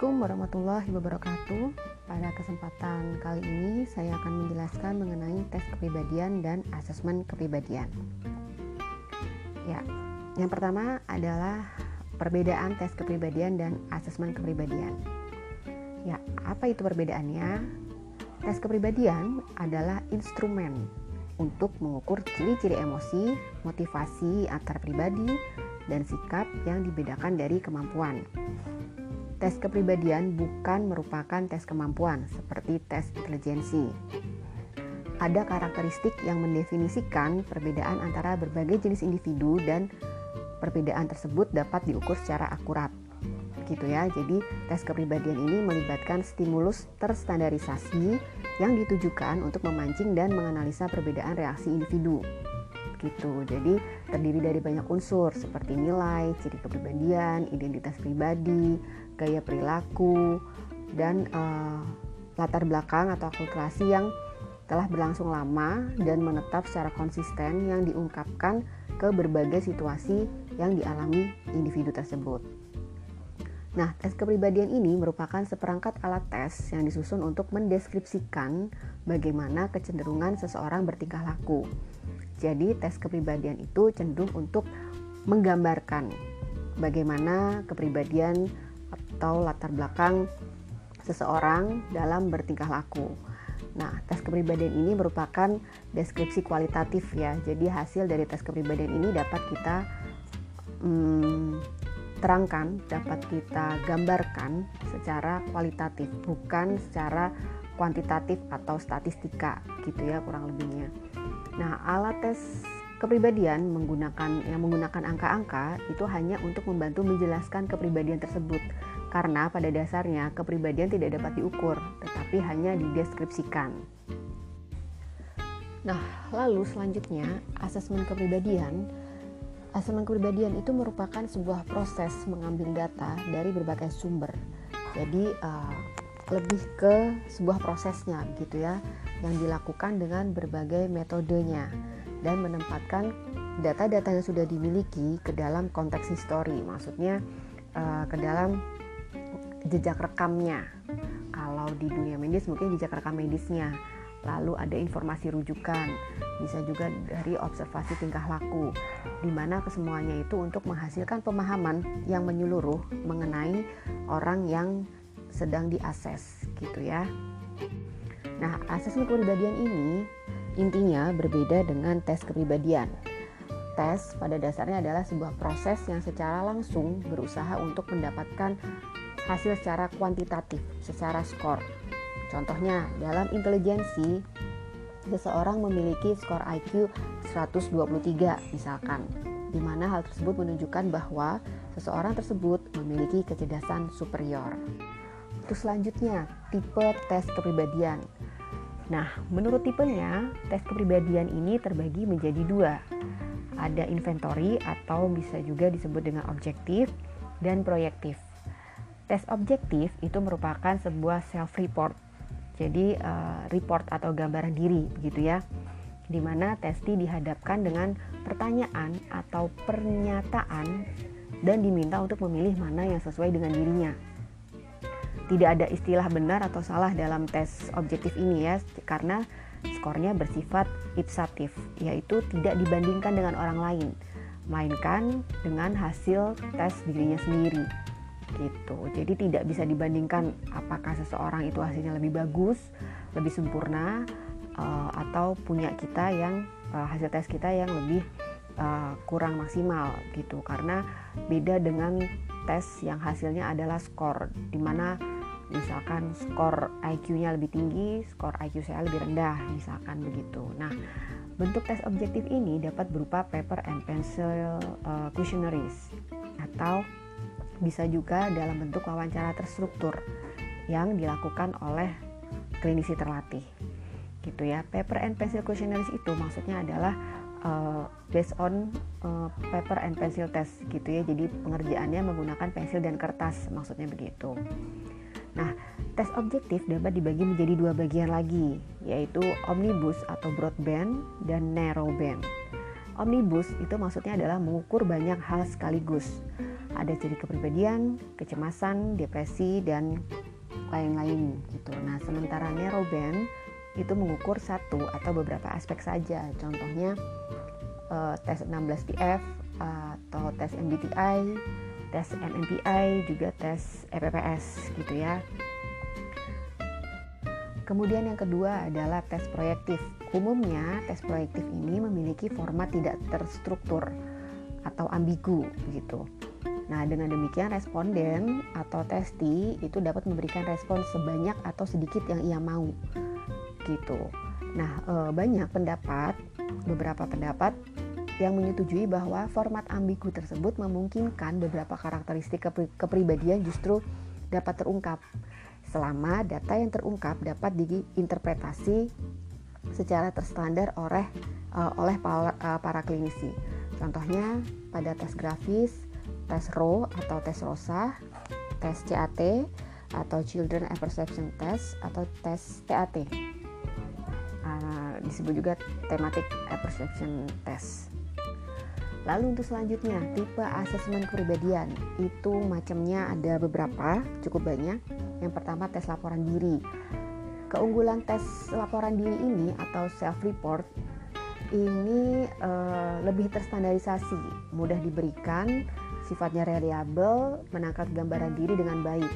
Assalamualaikum warahmatullahi wabarakatuh. Pada kesempatan kali ini saya akan menjelaskan mengenai tes kepribadian dan asesmen kepribadian. Ya, yang pertama adalah perbedaan tes kepribadian dan asesmen kepribadian. Ya, apa itu perbedaannya? Tes kepribadian adalah instrumen untuk mengukur ciri-ciri emosi, motivasi antar pribadi, dan sikap yang dibedakan dari kemampuan. Tes kepribadian bukan merupakan tes kemampuan seperti tes intelijensi. Ada karakteristik yang mendefinisikan perbedaan antara berbagai jenis individu dan perbedaan tersebut dapat diukur secara akurat. Gitu ya. Jadi, tes kepribadian ini melibatkan stimulus terstandarisasi yang ditujukan untuk memancing dan menganalisa perbedaan reaksi individu gitu. Jadi terdiri dari banyak unsur seperti nilai, ciri kepribadian, identitas pribadi, gaya perilaku, dan uh, latar belakang atau akulturasi yang telah berlangsung lama dan menetap secara konsisten yang diungkapkan ke berbagai situasi yang dialami individu tersebut. Nah, tes kepribadian ini merupakan seperangkat alat tes yang disusun untuk mendeskripsikan bagaimana kecenderungan seseorang bertingkah laku. Jadi, tes kepribadian itu cenderung untuk menggambarkan bagaimana kepribadian atau latar belakang seseorang dalam bertingkah laku. Nah, tes kepribadian ini merupakan deskripsi kualitatif ya. Jadi hasil dari tes kepribadian ini dapat kita hmm, terangkan, dapat kita gambarkan secara kualitatif, bukan secara kuantitatif atau statistika gitu ya kurang lebihnya. Nah, alat tes kepribadian menggunakan yang menggunakan angka-angka itu hanya untuk membantu menjelaskan kepribadian tersebut karena pada dasarnya kepribadian tidak dapat diukur, tetapi hanya dideskripsikan. Nah, lalu selanjutnya, asesmen kepribadian. Asesmen kepribadian itu merupakan sebuah proses mengambil data dari berbagai sumber. Jadi, uh, lebih ke sebuah prosesnya gitu ya, yang dilakukan dengan berbagai metodenya dan menempatkan data-data yang sudah dimiliki ke dalam konteks histori. Maksudnya uh, ke dalam jejak rekamnya. Kalau di dunia medis mungkin jejak rekam medisnya. Lalu ada informasi rujukan, bisa juga dari observasi tingkah laku, di mana kesemuanya itu untuk menghasilkan pemahaman yang menyeluruh mengenai orang yang sedang diakses, gitu ya. Nah, asesmen kepribadian ini intinya berbeda dengan tes kepribadian. Tes pada dasarnya adalah sebuah proses yang secara langsung berusaha untuk mendapatkan hasil secara kuantitatif, secara skor. Contohnya, dalam intelijensi, seseorang memiliki skor IQ 123 misalkan, di mana hal tersebut menunjukkan bahwa seseorang tersebut memiliki kecerdasan superior. Terus selanjutnya, tipe tes kepribadian. Nah, menurut tipenya, tes kepribadian ini terbagi menjadi dua. Ada inventory atau bisa juga disebut dengan objektif dan proyektif. Tes objektif itu merupakan sebuah self report. Jadi uh, report atau gambaran diri gitu ya. Di mana testi dihadapkan dengan pertanyaan atau pernyataan dan diminta untuk memilih mana yang sesuai dengan dirinya. Tidak ada istilah benar atau salah dalam tes objektif ini ya, karena skornya bersifat ipsatif, yaitu tidak dibandingkan dengan orang lain, melainkan dengan hasil tes dirinya sendiri gitu. Jadi tidak bisa dibandingkan apakah seseorang itu hasilnya lebih bagus, lebih sempurna uh, atau punya kita yang uh, hasil tes kita yang lebih uh, kurang maksimal gitu. Karena beda dengan tes yang hasilnya adalah skor di mana misalkan skor IQ-nya lebih tinggi, skor IQ saya lebih rendah, misalkan begitu. Nah, bentuk tes objektif ini dapat berupa paper and pencil uh, questionnaires atau bisa juga dalam bentuk wawancara terstruktur yang dilakukan oleh klinisi terlatih. Gitu ya paper and pencil questionnaires itu maksudnya adalah uh, based on uh, paper and pencil test gitu ya. Jadi pengerjaannya menggunakan pensil dan kertas maksudnya begitu. Nah tes objektif dapat dibagi menjadi dua bagian lagi yaitu omnibus atau broadband dan narrowband. Omnibus itu maksudnya adalah mengukur banyak hal sekaligus ada ciri kepribadian, kecemasan, depresi dan lain-lain gitu. Nah, sementara neuroband itu mengukur satu atau beberapa aspek saja. Contohnya uh, tes 16PF atau tes MBTI, tes MMPI, juga tes EPPS gitu ya. Kemudian yang kedua adalah tes proyektif. Umumnya tes proyektif ini memiliki format tidak terstruktur atau ambigu gitu. Nah, dengan demikian responden atau testi itu dapat memberikan respon sebanyak atau sedikit yang ia mau. Gitu. Nah, e, banyak pendapat, beberapa pendapat yang menyetujui bahwa format ambigu tersebut memungkinkan beberapa karakteristik kepribadian justru dapat terungkap selama data yang terungkap dapat diinterpretasi secara terstandar oleh uh, oleh para, uh, para klinisi. Contohnya pada tes grafis, tes RO atau tes ROSA, tes CAT atau Children Apperception Test atau tes TAT. Uh, disebut juga Thematic Apperception Test. Lalu untuk selanjutnya, tipe asesmen kepribadian itu macamnya ada beberapa, cukup banyak. Yang pertama tes laporan diri. Keunggulan tes laporan diri ini atau self report ini uh, lebih terstandarisasi, mudah diberikan, sifatnya reliable, menangkap gambaran diri dengan baik.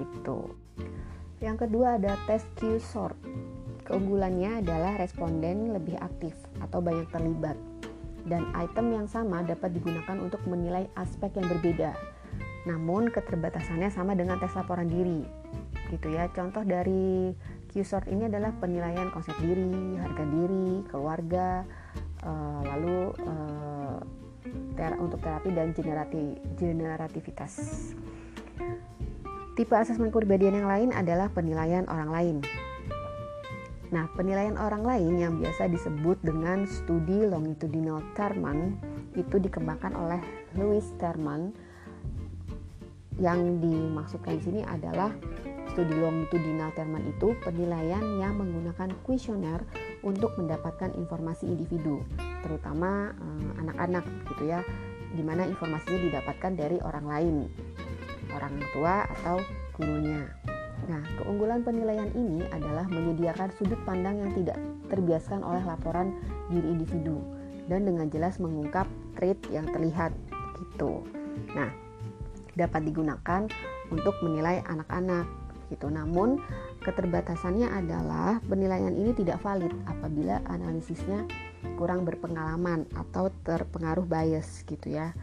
Gitu. Yang kedua ada tes Q-sort. Keunggulannya adalah responden lebih aktif atau banyak terlibat dan item yang sama dapat digunakan untuk menilai aspek yang berbeda. Namun keterbatasannya sama dengan tes laporan diri. Gitu ya. Contoh dari Q-sort ini adalah penilaian konsep diri, harga diri, keluarga, uh, lalu uh, ter untuk terapi dan generati generativitas. Tipe asesmen kepribadian yang lain adalah penilaian orang lain. Nah, penilaian orang lain yang biasa disebut dengan studi longitudinal Terman itu dikembangkan oleh Louis Terman. Yang dimaksudkan di sini adalah studi longitudinal Terman itu penilaian yang menggunakan kuesioner untuk mendapatkan informasi individu, terutama eh, anak-anak eh, gitu ya, di mana informasinya didapatkan dari orang lain, orang tua atau gurunya. Nah, keunggulan penilaian ini adalah menyediakan sudut pandang yang tidak terbiaskan oleh laporan diri individu dan dengan jelas mengungkap trait yang terlihat gitu. Nah, dapat digunakan untuk menilai anak-anak gitu. Namun, keterbatasannya adalah penilaian ini tidak valid apabila analisisnya kurang berpengalaman atau terpengaruh bias gitu ya.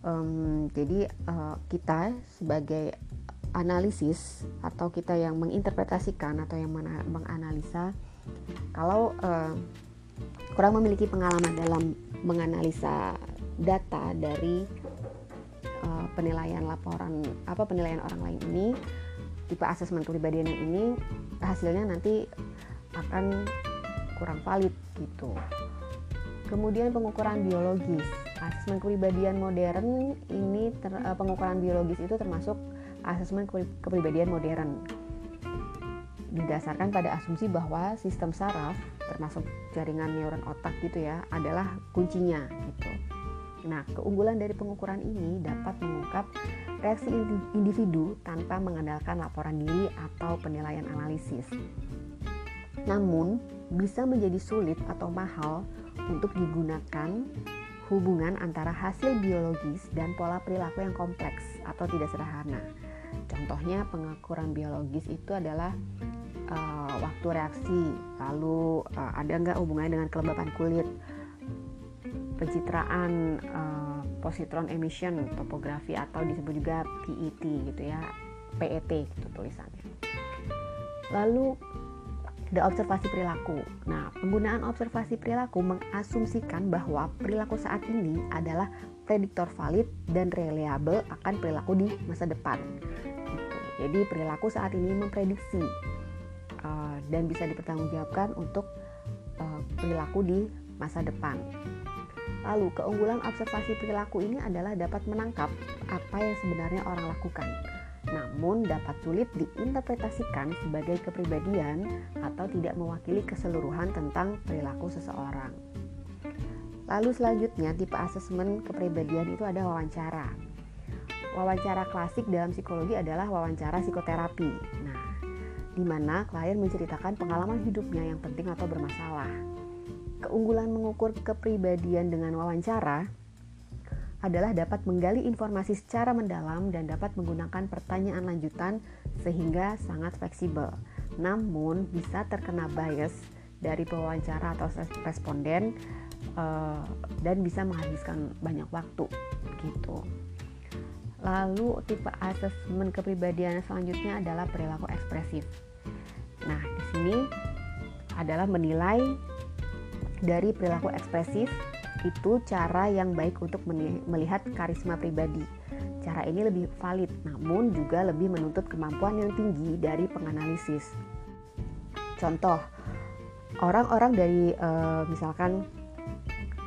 Um, jadi uh, kita sebagai analisis atau kita yang menginterpretasikan atau yang menganalisa kalau uh, kurang memiliki pengalaman dalam menganalisa data dari uh, penilaian laporan apa penilaian orang lain ini tipe asesmen kepribadian ini hasilnya nanti akan kurang valid gitu. Kemudian pengukuran biologis. Asesmen kepribadian modern ini ter, uh, pengukuran biologis itu termasuk asesmen kepribadian modern didasarkan pada asumsi bahwa sistem saraf termasuk jaringan neuron otak gitu ya adalah kuncinya gitu. Nah, keunggulan dari pengukuran ini dapat mengungkap reaksi individu tanpa mengandalkan laporan diri atau penilaian analisis. Namun, bisa menjadi sulit atau mahal untuk digunakan hubungan antara hasil biologis dan pola perilaku yang kompleks atau tidak sederhana. Contohnya pengukuran biologis itu adalah uh, waktu reaksi, lalu uh, ada nggak hubungannya dengan kelembapan kulit, pencitraan uh, positron emission, topografi atau disebut juga PET gitu ya, PET gitu tulisannya. Lalu ada observasi perilaku. Nah, penggunaan observasi perilaku mengasumsikan bahwa perilaku saat ini adalah prediktor valid dan reliable akan perilaku di masa depan. Gitu. Jadi perilaku saat ini memprediksi uh, dan bisa dipertanggungjawabkan untuk uh, perilaku di masa depan. Lalu keunggulan observasi perilaku ini adalah dapat menangkap apa yang sebenarnya orang lakukan namun dapat sulit diinterpretasikan sebagai kepribadian atau tidak mewakili keseluruhan tentang perilaku seseorang. Lalu selanjutnya tipe asesmen kepribadian itu ada wawancara. wawancara klasik dalam psikologi adalah wawancara psikoterapi. Nah, di mana klien menceritakan pengalaman hidupnya yang penting atau bermasalah. Keunggulan mengukur kepribadian dengan wawancara adalah dapat menggali informasi secara mendalam dan dapat menggunakan pertanyaan lanjutan sehingga sangat fleksibel. Namun bisa terkena bias dari pewawancara atau responden uh, dan bisa menghabiskan banyak waktu gitu. Lalu tipe asesmen kepribadian selanjutnya adalah perilaku ekspresif. Nah, di sini adalah menilai dari perilaku ekspresif itu cara yang baik untuk melihat karisma pribadi. Cara ini lebih valid, namun juga lebih menuntut kemampuan yang tinggi dari penganalisis. Contoh, orang-orang dari uh, misalkan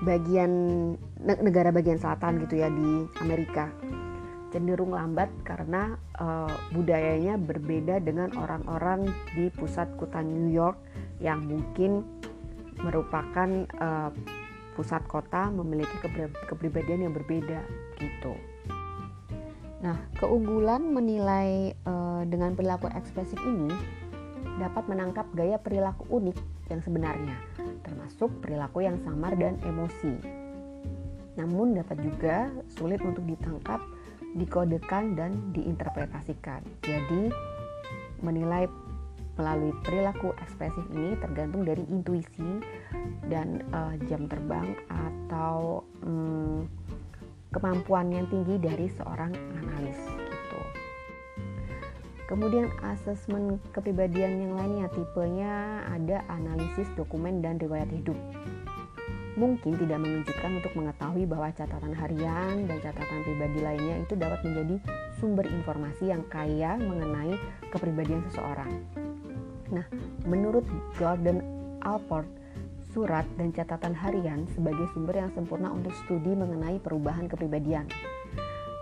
bagian negara bagian selatan gitu ya di Amerika cenderung lambat karena uh, budayanya berbeda dengan orang-orang di pusat kota New York yang mungkin merupakan uh, pusat kota memiliki kepribadian yang berbeda gitu. Nah, keunggulan menilai uh, dengan perilaku ekspresif ini dapat menangkap gaya perilaku unik yang sebenarnya, termasuk perilaku yang samar dan emosi. Namun dapat juga sulit untuk ditangkap dikodekan dan diinterpretasikan. Jadi, menilai melalui perilaku ekspresif ini tergantung dari intuisi dan uh, jam terbang atau um, kemampuan yang tinggi dari seorang analis gitu. Kemudian asesmen kepribadian yang lainnya tipenya ada analisis dokumen dan riwayat hidup mungkin tidak mengejutkan untuk mengetahui bahwa catatan harian dan catatan pribadi lainnya itu dapat menjadi sumber informasi yang kaya mengenai kepribadian seseorang. Nah, menurut Gordon Alport, surat dan catatan harian sebagai sumber yang sempurna untuk studi mengenai perubahan kepribadian.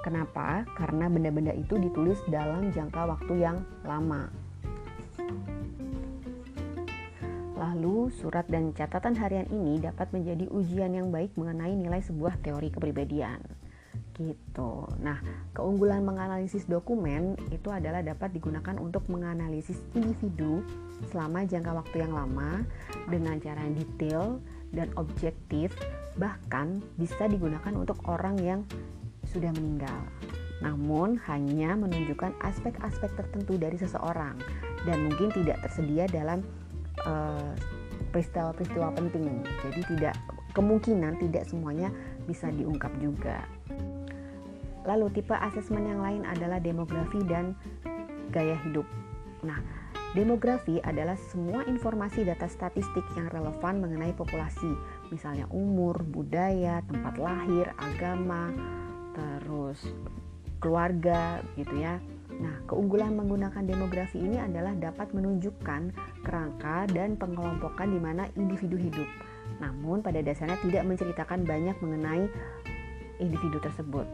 Kenapa? Karena benda-benda itu ditulis dalam jangka waktu yang lama. Lalu, surat dan catatan harian ini dapat menjadi ujian yang baik mengenai nilai sebuah teori kepribadian. Gitu. Nah, keunggulan menganalisis dokumen itu adalah dapat digunakan untuk menganalisis individu selama jangka waktu yang lama dengan cara yang detail dan objektif, bahkan bisa digunakan untuk orang yang sudah meninggal. Namun hanya menunjukkan aspek-aspek tertentu dari seseorang dan mungkin tidak tersedia dalam Eh, peristiwa-peristiwa uh, penting. Jadi tidak kemungkinan tidak semuanya bisa diungkap juga. Lalu tipe asesmen yang lain adalah demografi dan gaya hidup. Nah, demografi adalah semua informasi data statistik yang relevan mengenai populasi, misalnya umur, budaya, tempat lahir, agama, terus keluarga gitu ya Nah, keunggulan menggunakan demografi ini adalah dapat menunjukkan kerangka dan pengelompokan di mana individu hidup. Namun pada dasarnya tidak menceritakan banyak mengenai individu tersebut.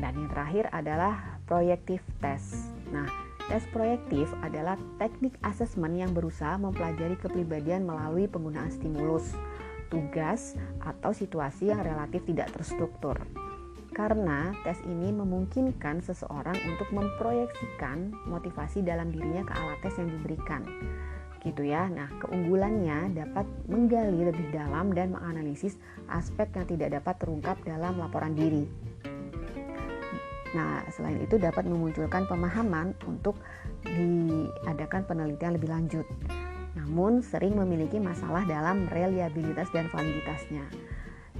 Dan yang terakhir adalah proyektif test. Nah, tes proyektif adalah teknik asesmen yang berusaha mempelajari kepribadian melalui penggunaan stimulus, tugas, atau situasi yang relatif tidak terstruktur karena tes ini memungkinkan seseorang untuk memproyeksikan motivasi dalam dirinya ke alat tes yang diberikan. Gitu ya. Nah, keunggulannya dapat menggali lebih dalam dan menganalisis aspek yang tidak dapat terungkap dalam laporan diri. Nah, selain itu dapat memunculkan pemahaman untuk diadakan penelitian lebih lanjut. Namun sering memiliki masalah dalam reliabilitas dan validitasnya.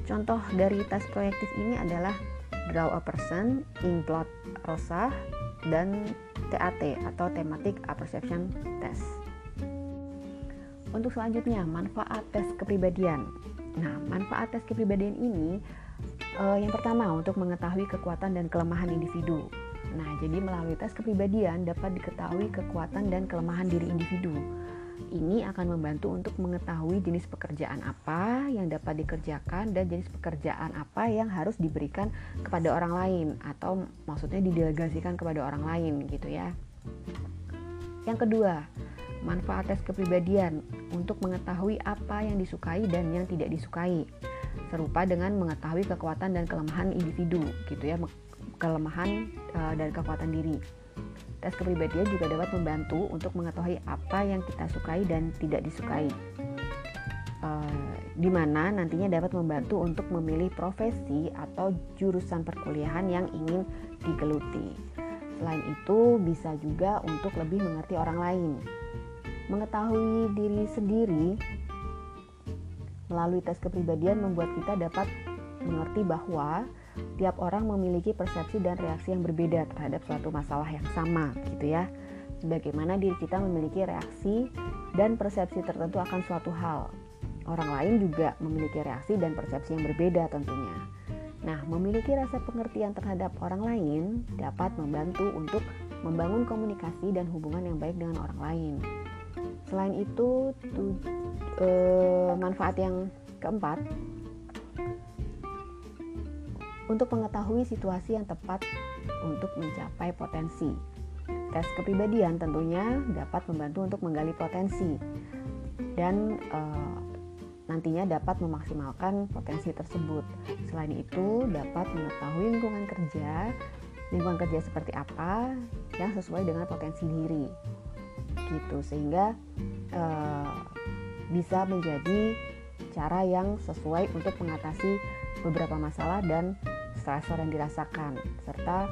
Contoh dari tes proyektif ini adalah Draw a Person, Inkplot Rosa, dan TAT atau Thematic Apperception Test. Untuk selanjutnya, manfaat tes kepribadian. Nah, manfaat tes kepribadian ini uh, yang pertama untuk mengetahui kekuatan dan kelemahan individu. Nah, jadi melalui tes kepribadian dapat diketahui kekuatan dan kelemahan diri individu ini akan membantu untuk mengetahui jenis pekerjaan apa yang dapat dikerjakan dan jenis pekerjaan apa yang harus diberikan kepada orang lain atau maksudnya didelegasikan kepada orang lain gitu ya. Yang kedua, manfaat tes kepribadian untuk mengetahui apa yang disukai dan yang tidak disukai. Serupa dengan mengetahui kekuatan dan kelemahan individu gitu ya. kelemahan uh, dan kekuatan diri. Tes kepribadian juga dapat membantu untuk mengetahui apa yang kita sukai dan tidak disukai. Uh, di nantinya dapat membantu untuk memilih profesi atau jurusan perkuliahan yang ingin digeluti. Selain itu, bisa juga untuk lebih mengerti orang lain. Mengetahui diri sendiri melalui tes kepribadian membuat kita dapat mengerti bahwa tiap orang memiliki persepsi dan reaksi yang berbeda terhadap suatu masalah yang sama gitu ya. Sebagaimana diri kita memiliki reaksi dan persepsi tertentu akan suatu hal. Orang lain juga memiliki reaksi dan persepsi yang berbeda tentunya. Nah memiliki rasa pengertian terhadap orang lain dapat membantu untuk membangun komunikasi dan hubungan yang baik dengan orang lain selain itu tuh, eh, manfaat yang keempat untuk mengetahui situasi yang tepat untuk mencapai potensi. Tes kepribadian tentunya dapat membantu untuk menggali potensi dan e, nantinya dapat memaksimalkan potensi tersebut. Selain itu, dapat mengetahui lingkungan kerja, lingkungan kerja seperti apa yang sesuai dengan potensi diri. Gitu sehingga e, bisa menjadi cara yang sesuai untuk mengatasi beberapa masalah dan stresor yang dirasakan serta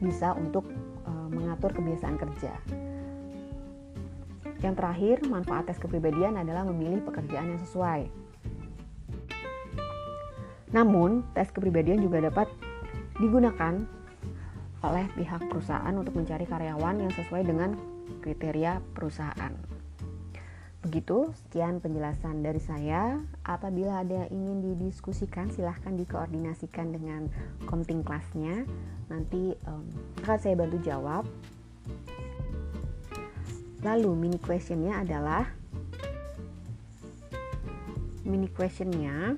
bisa untuk e, mengatur kebiasaan kerja. Yang terakhir, manfaat tes kepribadian adalah memilih pekerjaan yang sesuai. Namun, tes kepribadian juga dapat digunakan oleh pihak perusahaan untuk mencari karyawan yang sesuai dengan kriteria perusahaan. Begitu, sekian penjelasan dari saya. Apabila ada yang ingin didiskusikan, silahkan dikoordinasikan dengan komting kelasnya. Nanti um, akan saya bantu jawab. Lalu mini questionnya adalah mini questionnya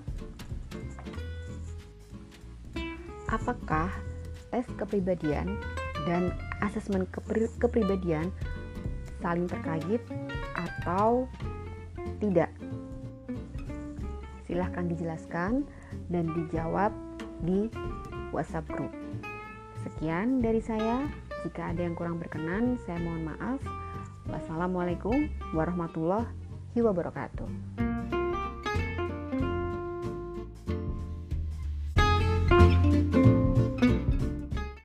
apakah tes kepribadian dan asesmen kepri kepribadian saling terkait atau tidak? Silahkan dijelaskan dan dijawab di WhatsApp group. Sekian dari saya. Jika ada yang kurang berkenan, saya mohon maaf. Wassalamualaikum warahmatullahi wabarakatuh.